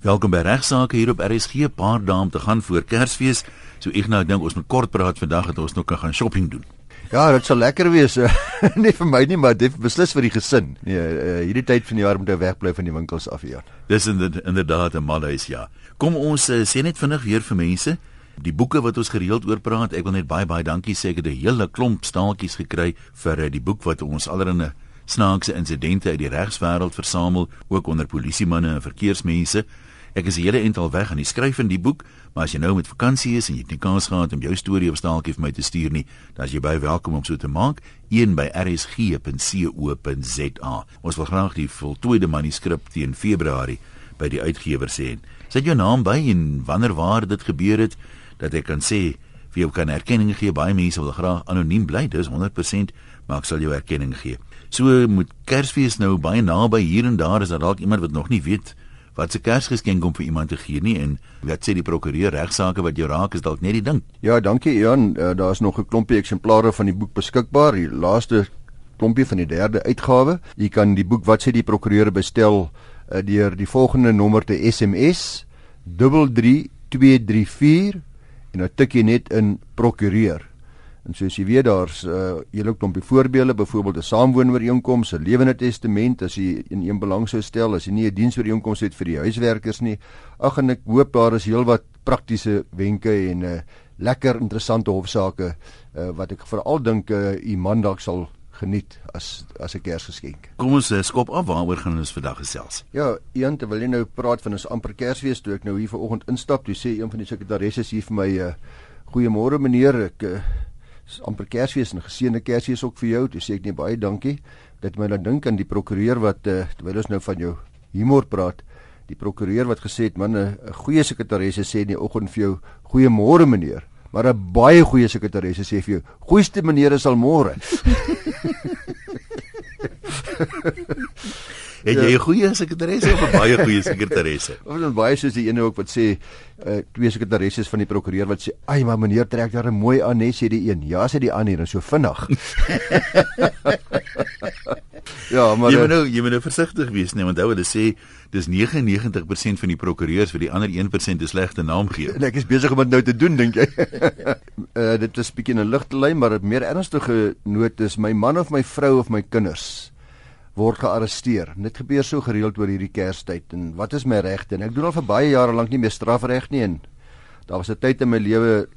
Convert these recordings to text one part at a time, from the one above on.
Welkom by Regsake hier op RSG. 'n Paar dae om te gaan voor Kersfees. So ek nou dink ons moet kort praat vandag dat ons nog kan gaan shopping doen. Ja, dit sal lekker wees. nie vir my nie, maar dit beslis vir die gesin. Nee, uh, hierdie tyd van die jaar moet jy wegbly van die winkels af hier. Dis inderdaad 'n malhuis, ja. Kom ons uh, sê net vinnig weer vir mense die boeke wat ons gereeld oor praat. Ek wil net baie baie dankie sê ek het 'n hele klomp staaltjies gekry vir uh, die boek wat ons allerhande snaakse insidente uit die regswêreld versamel, ook onder polisiemanne en verkeersmense. Ek is hele eental weg aan die skryf in die boek, maar as jy nou met vakansie is en jy het nie kans gehad om jou storie op staaltjie vir my te stuur nie, dan is jy baie welkom om so te maak, een by rsg.co.za. Ons wil graag die voltooide manuskrip teen Februarie by die uitgewer sê. Sit jou naam by en wanneer waar dit gebeur het dat ek kan sê vir jou kan erkenning gee. Baie mense wil graag anoniem bly, dis 100%, maar ek sal jou erkenning gee. So moet Kersfees nou baie naby hier en daar is daar dalk iemand wat nog nie weet wat se Kersgeskenk om vir iemand te gee nie en wat sê die prokureur regsaake wat jou raak is dalk net die ding. Ja, dankie Jan. Uh, Daar's nog 'n klompie eksemplare van die boek beskikbaar. Die laaste klompie van die derde uitgawe. Jy kan die boek wat sê die prokureur bestel uh, deur die volgende nommer te SMS 33234 en dan tik jy net in prokureur. En soos jy weet daar's 'n uh, hele klompie voorbeelde, byvoorbeeld 'n saamwoonooreenkoms, 'n lewende testament as jy in een belang sou stel, as jy nie 'n diensooreenkoms het vir die huiswerkers nie. Ag en ek hoop daar is heelwat praktiese wenke en 'n uh, lekker interessante hofsaake uh, wat ek veral dink uh, u man dalk sal geniet as as 'n Kersgeskenk. Kom ons skop af waaroor gaan ons vandag gesels. Ja, een terwyl jy nou praat van ons amper Kersfees toe ek nou hier vanoggend instap, toe sê een van die sekretarisse hier vir my uh, goeiemôre meneer, ek uh, amper Kersfees en geseënde Kersfees ook vir jou. Toe sê ek net baie dankie. Dit my laat dink aan die prokureur wat uh, terwyl ons nou van jou humor praat, die prokureur wat gesê het man 'n goeie sekretaresse sê in die oggend vir jou goeiemôre meneer, maar 'n baie goeie sekretaresse sê vir jou goeieste meneer is al môre. Het jy 'n goeie sekretaresse of 'n baie goeie sekretaresse? Ons het baie soos die ene ook wat sê uh, twee sekretaresses van die prokureur wat sê, "Ag, maar meneer trek daar 'n mooi aan, net sê die een." Ja, sê die ander en so vinnig. ja, maar jy moet nou jy moet nou versigtig wees nee, want hulle sê dis 99% van die prokureurs vir die ander 1% 'n slegte naam gee. En ek is besig om dit nou te doen, dink jy? uh, dit is bietjie 'n ligte lyn, maar 'n meer ernstige noot is my man of my vrou of my kinders word gearresteer. Dit gebeur so gereeld oor hierdie Kerstyd en wat is my regte? En ek doen al vir baie jare lank nie meer strafreg nie en daar was 'n tyd in my lewe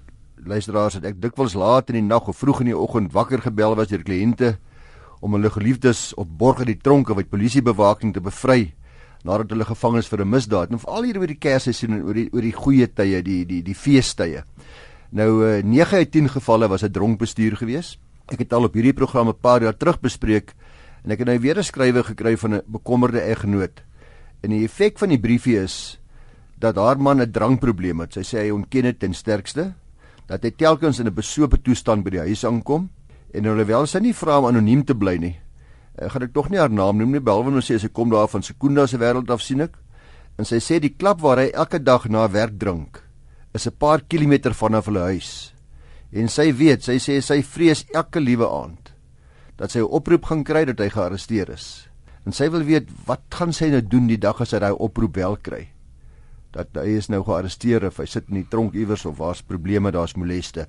luisteraars dat ek dikwels laat in die nag of vroeg in die oggend wakker gebel was deur kliënte om hulle geliefdes op borg in die tronke of uit polisiebewaking te bevry nadat hulle gevang is vir 'n misdaad. En veral hier oor die Kersseisoen en oor die oor die goeie tye, die die die feestye. Nou 9 uit 10 gevalle was 'n dronk bestuur gewees. Ek het al op hierdie program 'n paar jaar terug bespreek En ek het nou weer 'n skrywe gekry van 'n bekommerde eggenoot. En die effek van die briefie is dat haar man 'n drankprobleem het. Sy sê hy ontken dit ten sterkste dat hy telkens in 'n besope toestand by die huis aankom en alhoewel sy nie vra om anoniem te bly nie. Ek gaan ek tog nie haar naam noem nie, behalwe om te sê sy kom daar van Sekunda se wêreld af sien ek. En sy sê die klap waar hy elke dag na werk drink is 'n paar kilometer vanaf hulle huis. En sy weet, sy sê sy vrees elke liewe aand dat sy 'n oproep gaan kry dat hy gearresteer is. En sy wil weet wat gaan sy nou doen die dag as hy daai oproep wel kry? Dat hy is nou gearresteer of hy sit in die tronk iewers of waar's probleme, daar's moleste.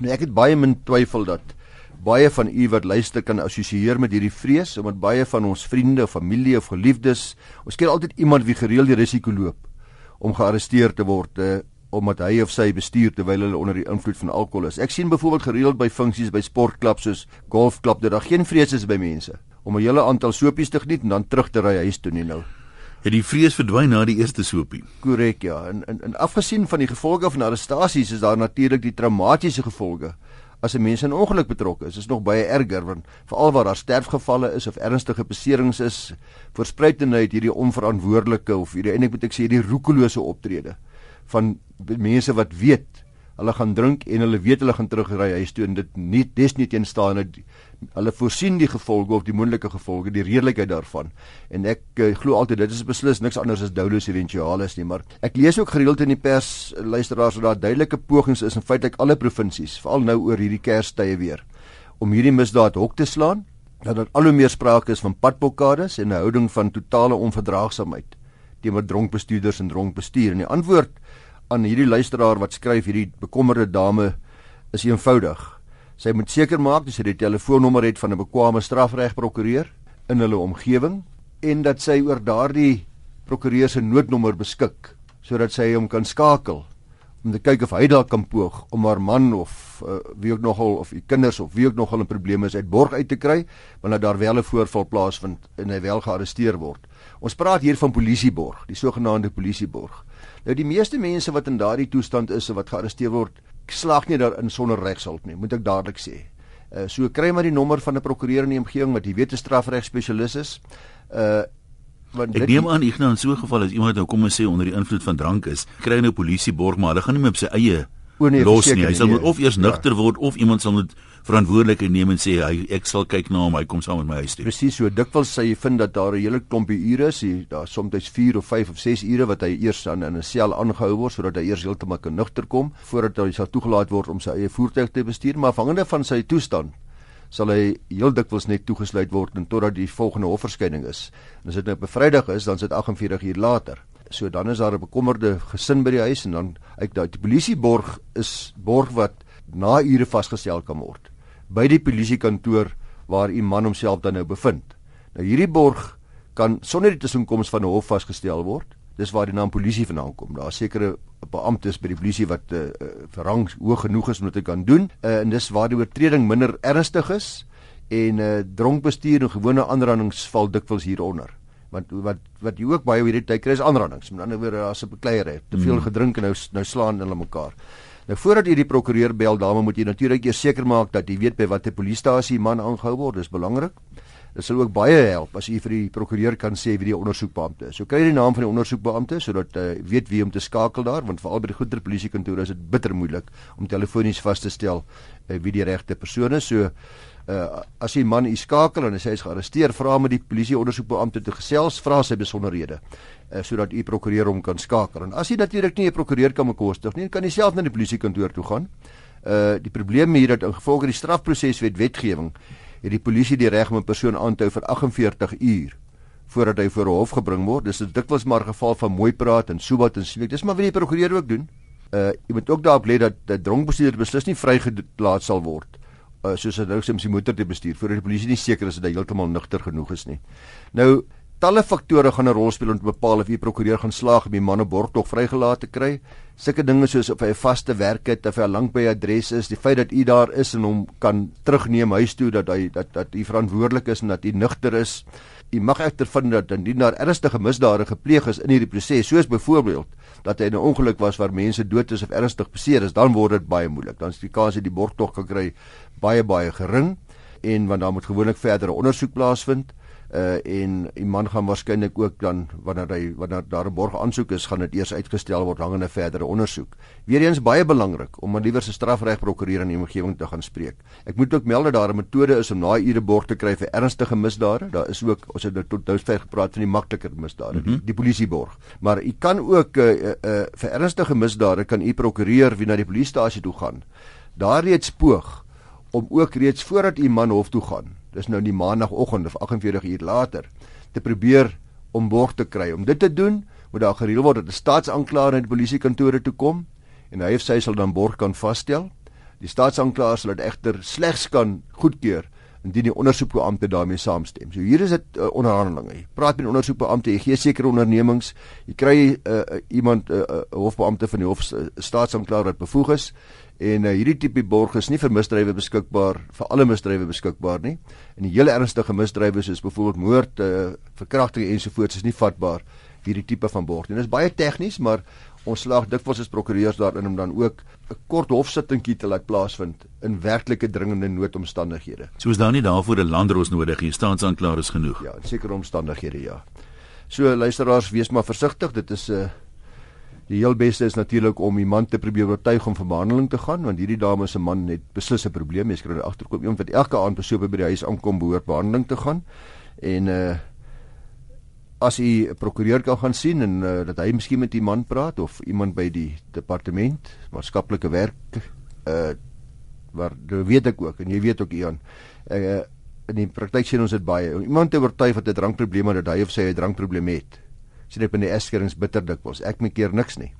Nou ek het baie min twyfel dat baie van u wat luister kan assosieer met hierdie vrees omdat baie van ons vriende familie of geliefdes, ons ken altyd iemand wie gereeld die risiko loop om gearresteer te word uh, omdat hy of sy bestuur terwyl hulle onder die invloed van alkohol is. Ek sien byvoorbeeld gereeld by funksies by sportklubs soos golfklub dat daar geen vrees is by mense om 'n hele aantal sopies te geniet en dan terug te ry huis toe nie nou. Het die vrees verdwyn na die eerste sopie? Korrek ja. En, en en afgesien van die gevolge van arrestasies is daar natuurlik die traumatiese gevolge as 'n mens in ongeluk betrokke is. Dit is nog baie erger want veral waar daar sterfgevalle is of ernstige beserings is, versprei dit hierdie onverantwoordelike of hierdie eintlik moet ek sê hierdie roekelose optrede van mense wat weet hulle gaan drink en hulle weet hulle gaan terugry. Huis toe en dit nie dis nie teenstaande hulle voorsien die gevolge of die moontlike gevolge die redelikheid daarvan. En ek uh, glo altyd dit is beslis niks anders as doulos eventualis nie maar ek lees ook gereeld in die pers luisteraars dat daar duidelike pogings is in feitelik alle provinsies veral nou oor hierdie kerstye weer om hierdie misdaad hok te slaan dat daar al hoe meer sprake is van padblokkades en 'n houding van totale onverdraagsaamheid teenoor dronk bestuurders en dronk bestuur. En die antwoord aan hierdie luisteraar wat skryf hierdie bekommerde dame is eenvoudig. Sy moet seker maak dat sy die telefoonnommer het van 'n bekwame strafregprokureur in hulle omgewing en dat sy oor daardie prokureur se noodnommer beskik sodat sy hom kan skakel om te kyk of hy dalk kan poog om haar man of uh, wie ook nogal of die kinders of wie ook nogal 'n probleem is uit borg uit te kry wanneer daar wel 'n voorval plaasvind en hy wel gearresteer word. Ons praat hier van polisieborg, die sogenaamde polisieborg. Nou die meeste mense wat in daardie toestand is of wat gearresteer word, slag nie daarin sonder regshulp nie, moet ek dadelik sê. Uh so kry maar die nommer van 'n prokureur in die omgewing wat jy weet 'n strafreg spesialis is. Uh want ek neem aan ek nou in so 'n geval as iemand nou kom en sê onder die invloed van drank is, kry hy nou polisie borg maar hulle gaan nie meer op sy eie nee, los nie. Hy sal moet of eers nugter ja. word of iemand sal moet verantwoordelikheid neem en sê hy ek sal kyk na hom, hy kom saam met my huis toe. Presies so. Dikwels sê jy vind dat daar 'n hele klompie ure is, daar soms 4 of 5 of 6 ure wat hy eers aan in 'n sel aangehou word sodat hy eers heeltemal kan nugter kom voordat hy sal toegelaat word om sy eie voertuig te bestuur, maar afhangende van sy toestand sal hy heel dikwels net toegesluit word en totdat die volgende hofverskyning is. En as dit nou op 'n Vrydag is, dan is dit 48 uur later. So dan is daar 'n bekommerde gesin by die huis en dan uit die polisie borg is borg wat na ure vasgestel kan word by die polisiekantoor waar u man homself dan nou bevind. Nou hierdie borg kan sonder die tussenkoms van 'n hof vasgestel word. Dis waar die naam polisie vandaan kom. Daar sekerre beamptes by die polisie wat uh, verrang hoog genoeg is om dit te kan doen. Uh, en dis waar die oortreding minder ernstig is en uh, dronk bestuur en gewone aanrandings val dikwels hieronder. Want wat wat jy ook baie hierdie tyd kry is aanrandings. Met ander woorde as 'n bekleier, te veel hmm. gedrink en nou nou slaan hulle mekaar. Nou voordat jy die prokureur bel, dame, moet jy natuurlik eers seker maak dat jy weet by watter polisiestasie man aangehou word. Dis belangrik. Dit sal ook baie help as jy vir die prokureur kan sê wie die ondersoekbeampte is. So kry jy die naam van die ondersoekbeampte sodat jy uh, weet wie om te skakel daar, want veral by die groter polisiekantore is dit bitter moeilik om telefonies vas te stel uh, wie die regte persoon is. So uh, as jy man u skakel en hy sê hy's gearresteer, vra met die polisie ondersoekbeampte te gesels, vra sy besonderhede uh, sodat u prokureur hom kan skakel. En as jy natuurlik nie 'n prokureur kan bekostig nie, kan jy self na die polisiekantoor toe gaan. Uh die probleem hier dat in gevolge die strafproseswet wetgewing het die polisie die reg om 'n persoon aan te hou vir 48 uur voordat hy voor 'n hof gebring word. Dis dikwels maar geval van mooi praat en sobat en sweek. Dis maar wat die prokureur ook doen. Uh jy moet ook daarop let dat 'n dronkbestuurder beslis nie vrygelaat sal word uh, soos hy nou sê om sy motor te bestuur voordat die polisie nie seker is dat hy heeltemal nugter genoeg is nie. Nou talle faktore gaan 'n rol speel om te bepaal of jy prokureur gaan slaag om die man op borgtog vrygelaat te kry. Sulke dinge soos of hy 'n vaste werk het, of hy lank by adres is, die feit dat u daar is en hom kan terugneem huis toe dat hy dat dat u verantwoordelik is en dat u nugter is. U mag egter vind dat indien daar ernstige misdade gepleeg is in hierdie proses, soos byvoorbeeld dat hy in 'n ongeluk was waar mense dood is of ernstig beseer is, dan word dit baie moeilik. Dan is die kans dat die borgtog kan kry baie baie gering en want daar moet gewoonlik verdere ondersoek plaasvind uh en die man gaan waarskynlik ook dan wanneer hy wanneer daar 'n borg aansoek is gaan dit eers uitgestel word hangende verdere ondersoek. Weereens baie belangrik om maar liewer se strafreg prokureur in die omgewing te gaan spreek. Ek moet ook meld dat daar 'n metode is om na ure borg te kry vir ernstige misdade. Daar is ook ons het nou tot nou ver gepraat van die makliker misdade, mm -hmm. die, mhm. die polisieborg. Maar u kan ook uh, uh, uh vir ernstige misdade kan u prokureur wie na die polisiestasie toe gaan. Daar reeds poog om ook reeds voordat u man hof toe gaan dis nou die maandagooggend of 48 uur later te probeer om borg te kry. Om dit te doen, moet daar gereël word dat 'n staatsanklaer na die polisiekantore toe kom en hy of sy sal dan borg kan vasstel. Die staatsanklaer sal dit egter slegs kan goedkeur indien die ondersoekbeampte daarmee saamstem. So hier is dit uh, onderhandelinge. Jy praat met die ondersoekbeampte, jy gee sekere ondernemings, jy kry uh, uh, iemand 'n uh, uh, hofbeampte van die hof uh, staatsanklaer wat bevoeg is En uh, hierdie tipe borg is nie vir misdrywe beskikbaar vir alle misdrywe beskikbaar nie. En die heel ernstige misdrywe soos byvoorbeeld moord, uh, verkrachting ensovoorts is nie vatbaar vir hierdie tipe van borg nie. Dit is baie tegnies, maar ons slaag dikwels as prokureurs daarin om dan ook 'n kort hofsittingkie te laat plaasvind in werklike dringende noodomstandighede. So is daar nie daarvoor 'n landros nodig nie. Staatsanklaer is genoeg. Ja, in sekere omstandighede ja. So luisteraars, wees maar versigtig. Dit is 'n uh, Die heel beste is natuurlik om iemand te probeer oortuig om vir behandeling te gaan want hierdie dame se man het beslis 'n probleem. Jy skryf agterkom iemand wat elke aand besoek by die huis aankom behoort behandeling te gaan. En uh as u 'n prokureur kan gaan sien en uh, dat hy miskien met die man praat of iemand by die departement maatskaplike werk uh waar weet ek ook en jy weet ook Ian uh in die praktyk sien ons dit baie. Iemand te oortuig wat 'n drankprobleem het dat hy of sy 'n drankprobleem het sien ek by die egskeidings bitter dikwels. Ek maak keer niks nie.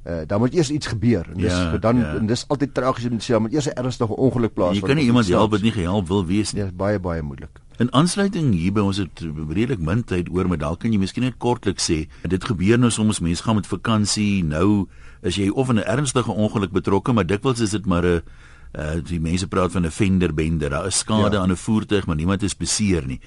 Uh, dan moet eers iets gebeur en dis Ja, dan ja. en dis altyd tragies om te sê, dan moet eers 'n ernstige ongeluk plaasvind. Jy kan nie iemand help wat nie gehelp wil wees nie. Nee, dis baie baie moeilik. In aansluiting hierby ons het redelik min tyd oor, maar dalk kan jy miskien net kortliks sê, dit gebeur nou soms mense gaan met vakansie, nou is jy of in 'n ernstige ongeluk betrokke, maar dikwels is dit maar 'n uh, die mense praat van 'n fenderbender. Daar is skade Ja. aan 'n voertuig, maar niemand is beseer nie.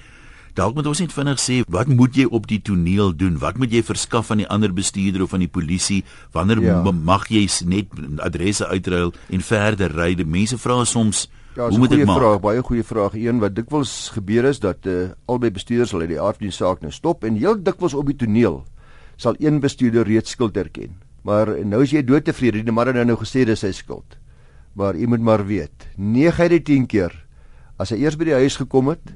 Dalk moet ons net vinnig sê, wat moet jy op die toneel doen? Wat moet jy verskaf aan die ander bestuurder of aan die polisie? Wanneer Ja. mag jy net adresse uitruil en verder ry? Die mense vra soms, Ja, hoe moet ek maak? vraag, baie goeie vraag. Een wat dikwels gebeur is dat uh, albei bestuurders sal uit die aard van die saak nou stop en heel dikwels op die toneel sal een bestuurder reeds skuld erken. Maar nou is jy doodtevrede, die man het nou, nou gesê dis sy skuld. Maar jy moet maar weet, 9 uit die 10 keer as hy eers by die huis gekom het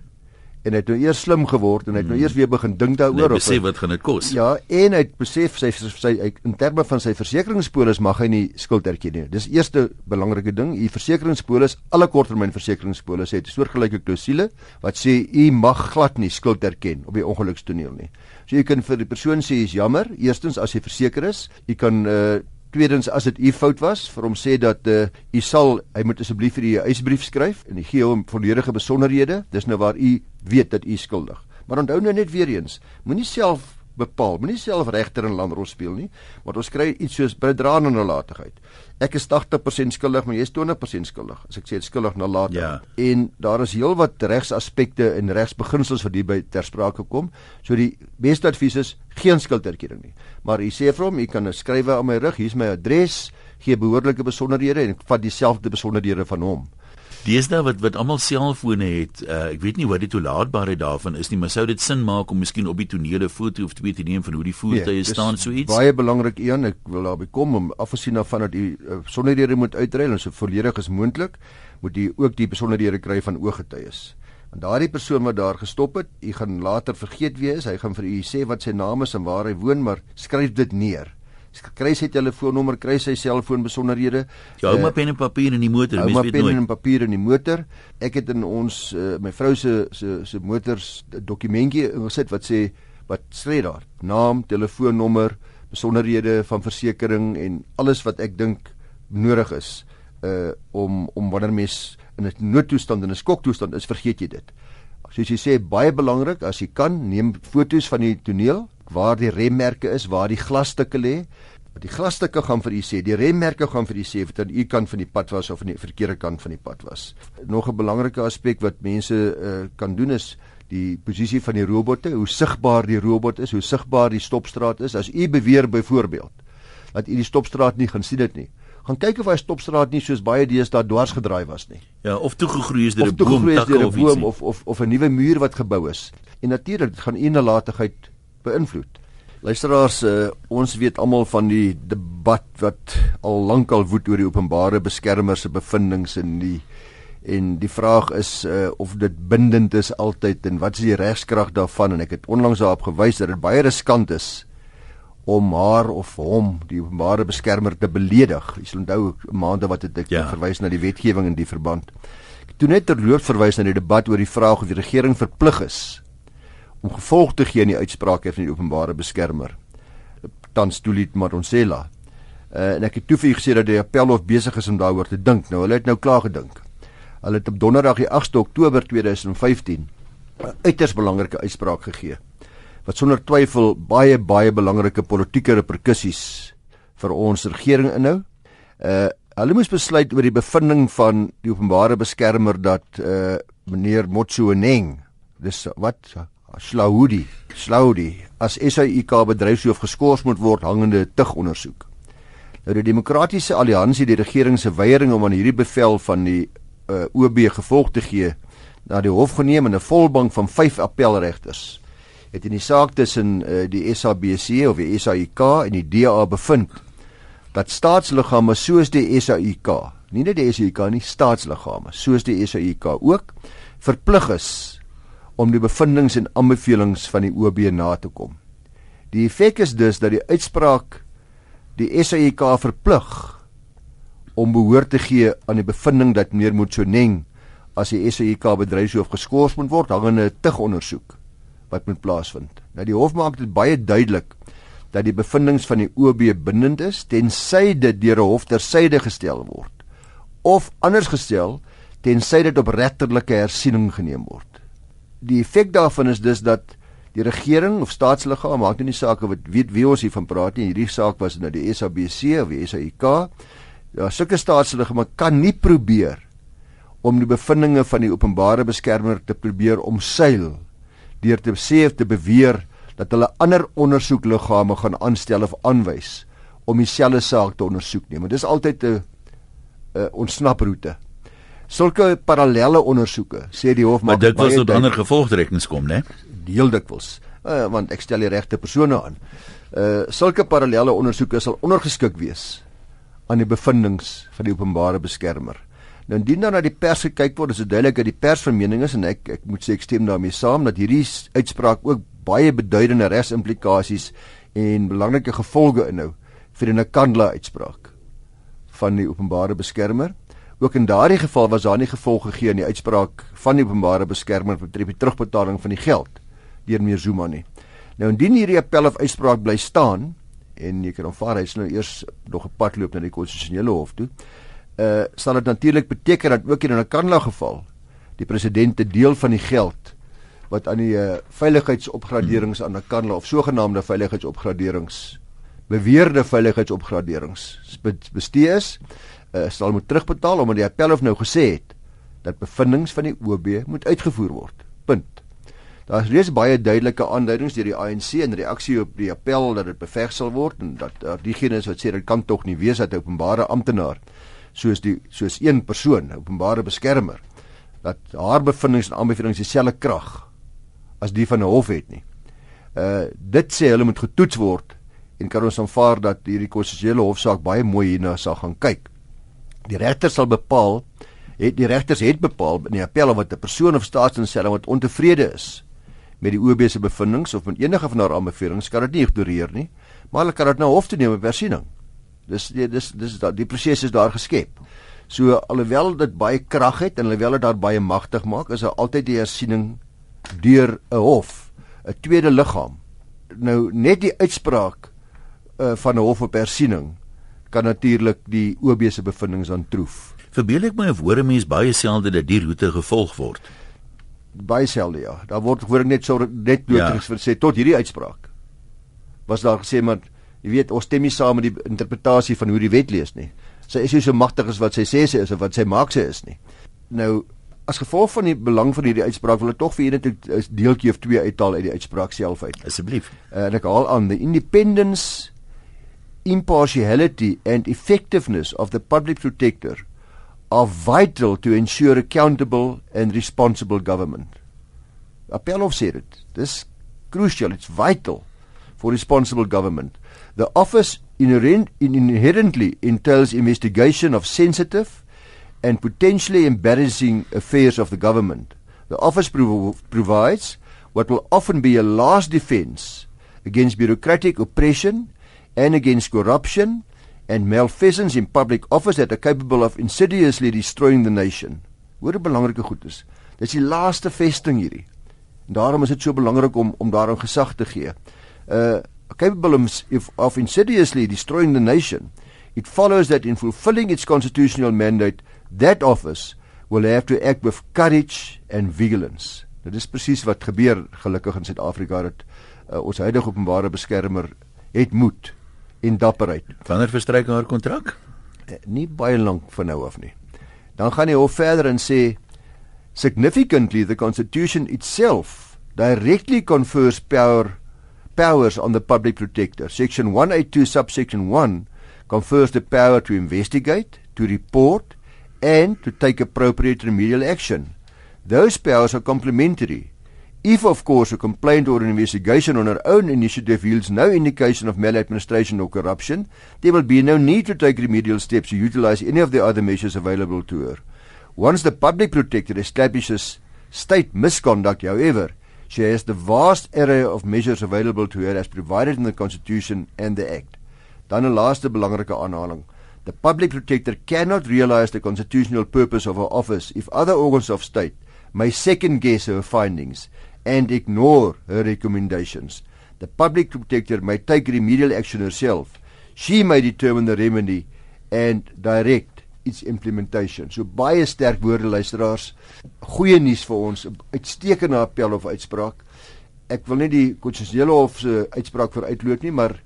en hy het nou eers slim geword en hy het nou eers weer begin dink daaroor besef Nee, wat gaan dit kos? Ja, en hy het besef sy sy hy, in terme van sy versekeringspolis mag hy nie skuld erken nie. Dis eerste belangrike ding. U versekeringspolis, alle korttermyn versekeringspolis het 'n soortgelyke klousule wat sê u mag glad nie skuld erken op die ongelukstoneel nie. So jy kan vir die persoon sê is jammer, eerstens as jy verseker is, jy kan uh Tweedens as dit u fout was, vir hom sê dat uh, u sal hy moet asseblief vir u 'n eisbrief skryf en gee hom volledige besonderhede. Dis nou waar u weet dat u skuldig. Maar onthou nou net weer eens, moenie self bepaal, moenie self regter en landrol speel nie, want ons kry iets soos bedraande nalatigheid. Ek is 80% skuldig, maar jy is 20% skuldig. As ek sê skuldig nalatig. Ja. En daar is heelwat regsaspekte en regsbeginsels wat hierby ter sprake kom. So die beste advies is geen skulderkenning nie. Maar jy sê vir hom, jy kan 'n skrywe aan my rug, hier's my adres, gee behoorlike besonderhede en ek vat dieselfde besonderhede van hom. Deesdae wat wat almal selfone het, uh, ek weet nie wat die toelaatbaarheid daarvan is nie, maar sou dit sin maak om miskien op die tonele 'n foto of twee te neem van hoe die voertuie Nee, nee, dis staan so iets? Baie belangrik een, ek wil daarby kom om af te sien daarvan dat u uh, besonderhede moet uitruil en so volledig as moontlik moet u ook die besonderhede kry van ooggetuies. Want daardie persoon wat daar gestop het, u gaan later vergeet wees, hy gaan vir u sê wat sy naam is en waar hy woon, maar skryf dit neer. Sk- Kry sy telefoonnommer, kry sy selfoon besonderhede. Jy hou Eh, maar pen en papier in die motor, Hou mens maar weet pen nooit. en papier in die motor. Ek het in ons uh, my vrou se se se motors dokumentjie ingesit wat sê wat sê daar? Naam, telefoonnommer, besonderhede van versekerings en alles wat ek dink nodig is uh om om wanneer mens in 'n noodtoestand en 'n skoktoestand is, vergeet jy dit. Soos jy sê, baie belangrik as jy kan, neem foto's van die toneel waar die remmerke is, waar die glasstukke lê. Die glasstukke gaan vir u sê, die remmerke gaan vir u sê of dit aan u kant van die pad was of aan die verkeerde kant van die pad was. Nog 'n belangrike aspek wat mense uh, kan doen is die posisie van die robotte, hoe sigbaar die robot is, hoe sigbaar die stopstraat is. As u beweer byvoorbeeld dat u die stopstraat nie gaan sien dit nie. Gaan kyk of hy stopstraat nie soos baie deesdae dwars gedraai was nie Ja, of toegegroei is deur of 'n boom, toegegroei is takke deur 'n of iets. boom of of of 'n nuwe muur wat gebou is. En natuurlik gaan u nalatigheid beïnvloed. Luisteraars, uh, ons weet almal van die debat wat al lankal woed oor die openbare beskermer se bevindinge en die en die vraag is uh, of dit bindend is altyd en wat is die regskrag daarvan en ek het onlangs daarop gewys dat dit baie riskant is om haar of hom die openbare beskermer te beledig. Jy sal onthou maande wat het ek Ja. verwys na die wetgewing in die verband. Ek toe net terloops verwys na die debat oor die vraag of die regering verplig is om gevolg te gee aan die uitsprake van die openbare beskermer. Tans Tulit Madonsela. Uh, en ek het toe vir u gesê dat die appelhof besig is om daaroor te dink. Nou hulle het nou klaar gedink. Hulle het op donderdag die 8de Oktober 2015 'n uiters belangrike uitspraak gegee wat sonder twyfel baie baie belangrike politieke reperkusies vir ons regering inhou. Uh hulle moes besluit oor die bevinding van die openbare beskermer dat uh meneer Motsoeneng dis wat Slaudi Slaudi as SAIK bedryfshoof geskort moet word hangende tug ondersoek. Nou die demokratiese alliansie die regering se weiering om aan hierdie bevel van die uh, OB gevolg te gee na die hof geneem en 'n volbank van 5 appelregters het in die saak tussen uh, die SABC of die SAIK en die DA bevind dat staatsliggame soos die SAIK, nie net die SAIK nie, staatsliggame soos die SAIK ook verplig is om die bevindinge en aanbevelings van die OB na te kom. Die effek is dus dat die uitspraak die SAIK verplig om behoor te gee aan die bevinding dat meneer Motsoeneng as die SAIK bedryfshoof geskort moet word hangende 'n tug ondersoek wat moet plaasvind. Nou die hof maak dit baie duidelik dat die bevindinge van die OB bindend is tensy dit deur 'n hof tersyde gestel word of anders gestel tensy dit op regterlike hersiening geneem word. Die effek daarvan is dus dat die regering of staatsliggaam maak nie saak wat weet wie ons hiervan praat nie. Hierdie saak was nou die SABC of die SAIK. Ja, sulke staatsliggame kan nie probeer om die bevindinge van die openbare beskermer te probeer omseil deur te sê of te beweer dat hulle ander ondersoekliggame gaan aanstel of aanwys om dieselfde saak te ondersoek nie. Maar dis altyd 'n 'n ontsnaproete. Sulke parallelle ondersoeke, sê die hof maar dit was tot ander gevolgtrekkings kom, né? Heel dikwels. Uh, want ek stel die regte persone aan. Uh sulke parallelle ondersoeke sal ondergeskik wees aan die bevindinge van die openbare beskermer. Nou indien dan na die pers gekyk word, is dit duidelik dat die pers van mening is en ek ek moet sê ek stem daarmee saam dat hierdie uitspraak ook baie beduidende regsimplikasies en belangrike gevolge inhou vir 'n Kandla uitspraak van die openbare beskermer. Ook in daardie geval was daar nie gevolge gegee aan die uitspraak van die openbare beskermer betref die terugbetaling van die geld deur meneer Zuma nie. Nou indien hierdie appel of uitspraak bly staan en jy kan aanvaar hy's nou eers nog 'n pad loop na die konstitusionele hof toe uh sal dit natuurlik beteken dat ook in 'n Kanla geval die president 'n deel van die geld wat aan die uh, veiligheidsopgraderings aan 'n Kanla of sogenaamde veiligheidsopgraderings beweerde veiligheidsopgraderings bestee is uh, sal moet terugbetaal omdat die appel of nou gesê het dat bevindinge van die OB moet uitgevoer word. Punt. Daar is reeds baie duidelike aanduidings deur die ANC in reaksie op die appel dat dit beveg sal word en dat uh, diegene wat sê dit kan tog nie wees dat 'n openbare amptenaar soos die soos een persoon, openbare beskermer, dat haar bevindinge en aanbevelings dieselfde krag as die van 'n hof het nie. Uh dit sê hulle moet getoets word en kan ons aanvaar dat hierdie konstitusionele hofsaak baie mooi hierna sal gaan kyk. Die regter sal bepaal het die regters het bepaal in die appel wat 'n persoon of staatsinstelling wat ontevrede is met die OB se bevindinge of met enige van haar aanbevelings kan dit nie ignoreer nie, maar hulle kan dit na hof toe neem op hersiening. Dis dis dis, dis da, die proses is daar geskep. So alhoewel dit baie krag het en alhoewel dit daar baie magtig maak, is daar altyd die hersiening deur 'n hof, 'n tweede liggaam. Nou net die uitspraak uh, van 'n hof op hersiening kan natuurlik die OB se bevindinge aantroef. Verbeel ek my of hoor 'n mens baie selde dat die roete gevolg word? Baie selde ja. Daar word hoor ek net so net notiges ja. sê tot hierdie uitspraak. Was daar gesê maar Jy weet, ons stem nie saam met die interpretasie van hoe die wet lees nie. Sy is nie so magtig as wat sy sê sy is of wat sy maak sy is nie. Nou, as gevolg van die belang van hierdie uitspraak wil ek tog vir julle 'n deeltjie of twee uithaal uit die uitspraak self uit. Asseblief. Uh, en ek haal aan the independence impartiality and effectiveness of the public protector are vital to ensure accountable and responsible government. Appelhof sê dit. Dis crucial, it's vital for responsible government. The office inherent, inherently entails investigation of sensitive and potentially embarrassing affairs of the government. The office prov- provides what will often be a last defense against bureaucratic oppression and against corruption and malfeasance in public office that are capable of insidiously destroying the nation. Hoor 'n belangrike goed is. Dis die laaste vesting hierdie. En daarom is dit so belangrik om om daaraan gesag te gee. Uh capable of, of insidiously destroying the nation, it follows that in fulfilling its constitutional mandate, that office will have to act with courage and vigilance. Dit is presies wat gebeur gelukkig in Suid-Afrika dat uh, ons huidige openbare beskermer het moed en dapperheid. Wanneer verstryk haar kontrak? Uh, nie baie lank van nou af nie. Dan gaan hy hof verder en sê significantly the constitution itself directly confers power powers on the public protector. Section 182 subsection 1 confers the power to investigate, to report and to take appropriate remedial action. Those powers are complementary. If of course a complaint or an investigation on her own initiative yields no indication of maladministration or corruption, there will be no need to take remedial steps to utilize any of the other measures available to her. Once the public protector establishes state misconduct, however, She has the vast array of measures available to her as provided in the Constitution and the Act. Dan 'n laaste belangrike aanhaling. The public protector cannot realize the constitutional purpose of her office if other organs of state may second guess her findings and ignore her recommendations. The public protector may take remedial action herself. She may determine the remedy and direct its implementation. So baie sterk woorde luisteraars. Goeie nuus vir ons, uitstekende appel of uitspraak. Ek wil nie die konstitusionele hof se uitspraak vir uitloop nie, maar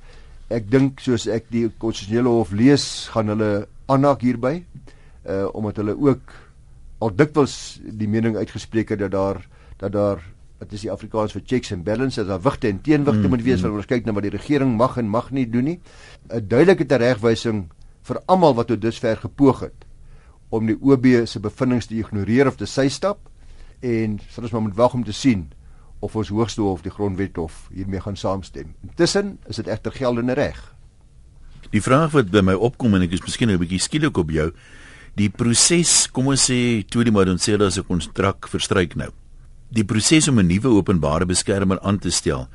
ek dink soos ek die konstitusionele hof lees, gaan hulle aanhaak hierby. Uh omdat hulle ook al dikwels die mening uitgespreek het dat daar dat daar wat is die Afrikaans vir checks and balances, daar wigte en teenwigte mm, moet wees mm. wanneer ons kyk na wat die regering mag en mag nie doen nie. 'n Duidelike teregwysing vir almal wat tot dusver gepoog het om die OB se bevindinge te ignoreer of te systap en sal ons maar moet wag om te sien of ons hoogste hof die grondwet hof hiermee gaan saamstem. Intussen is dit egter geldende reg. Die vraag wat by my opkom en ek is miskien 'n bietjie skielik op jou, die proses, kom ons sê toe die Madonsela se kontrak verstryk nou die proses om 'n nuwe openbare beskermer aan te stel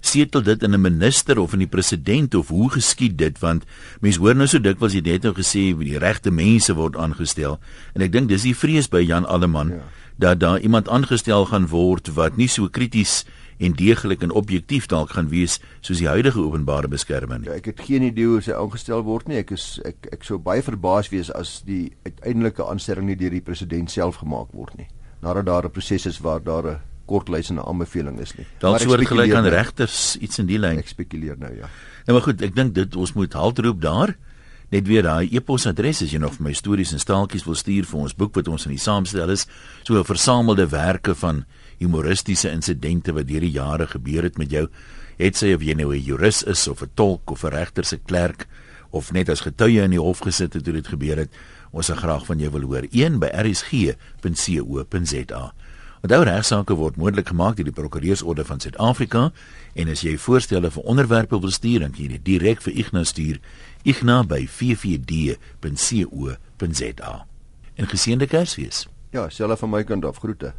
setel dit in 'n minister of in die president of hoe geskied dit want mense hoor nou so dikwels jy het nou gesê die regte mense word aangestel en ek dink dis die vrees by Jan Alleman ja. dat daar iemand aangestel gaan word wat nie so krities en deeglik en objektief dalk gaan wees soos die huidige openbare beskermer nie. Ja, ek het geen idee hoe hy aangestel word nie. Ek is ek ek sou baie verbaas wees as die uiteindelike aanstelling nie deur die president self gemaak word nie nadat daar 'n proses is waar daar 'n kortlysende aanbeveling is nie. Dalk soort gelyk aan regters iets in die lyn. Ek spekuleer nou ja. Nou maar goed, ek dink dit ons moet haltroep daar. Net weer daai e-posadres as jy nog vir my stories en staaltjies wil stuur vir ons boek wat ons in die saamstel is, so 'n versamelde werke van humoristiese insidente wat deur die jare gebeur het met jou. Het sy of jy nou 'n jurist is of 'n tolk of 'n regter se klerk of net as getuie in die hof gesit het toe dit gebeur het. Ons sal graag van jou wil hoor. 1 by rsg.co.za. Onthou regsaake word moontlik gemaak deur die Prokureursorde van Suid-Afrika en as jy voorstelle vir onderwerpe wil stuur, dan kan jy dit direk vir Ignas stuur. Ignas by 44d.co.za. En geseënde Kersfees. Ja, selfs van my kant af groete.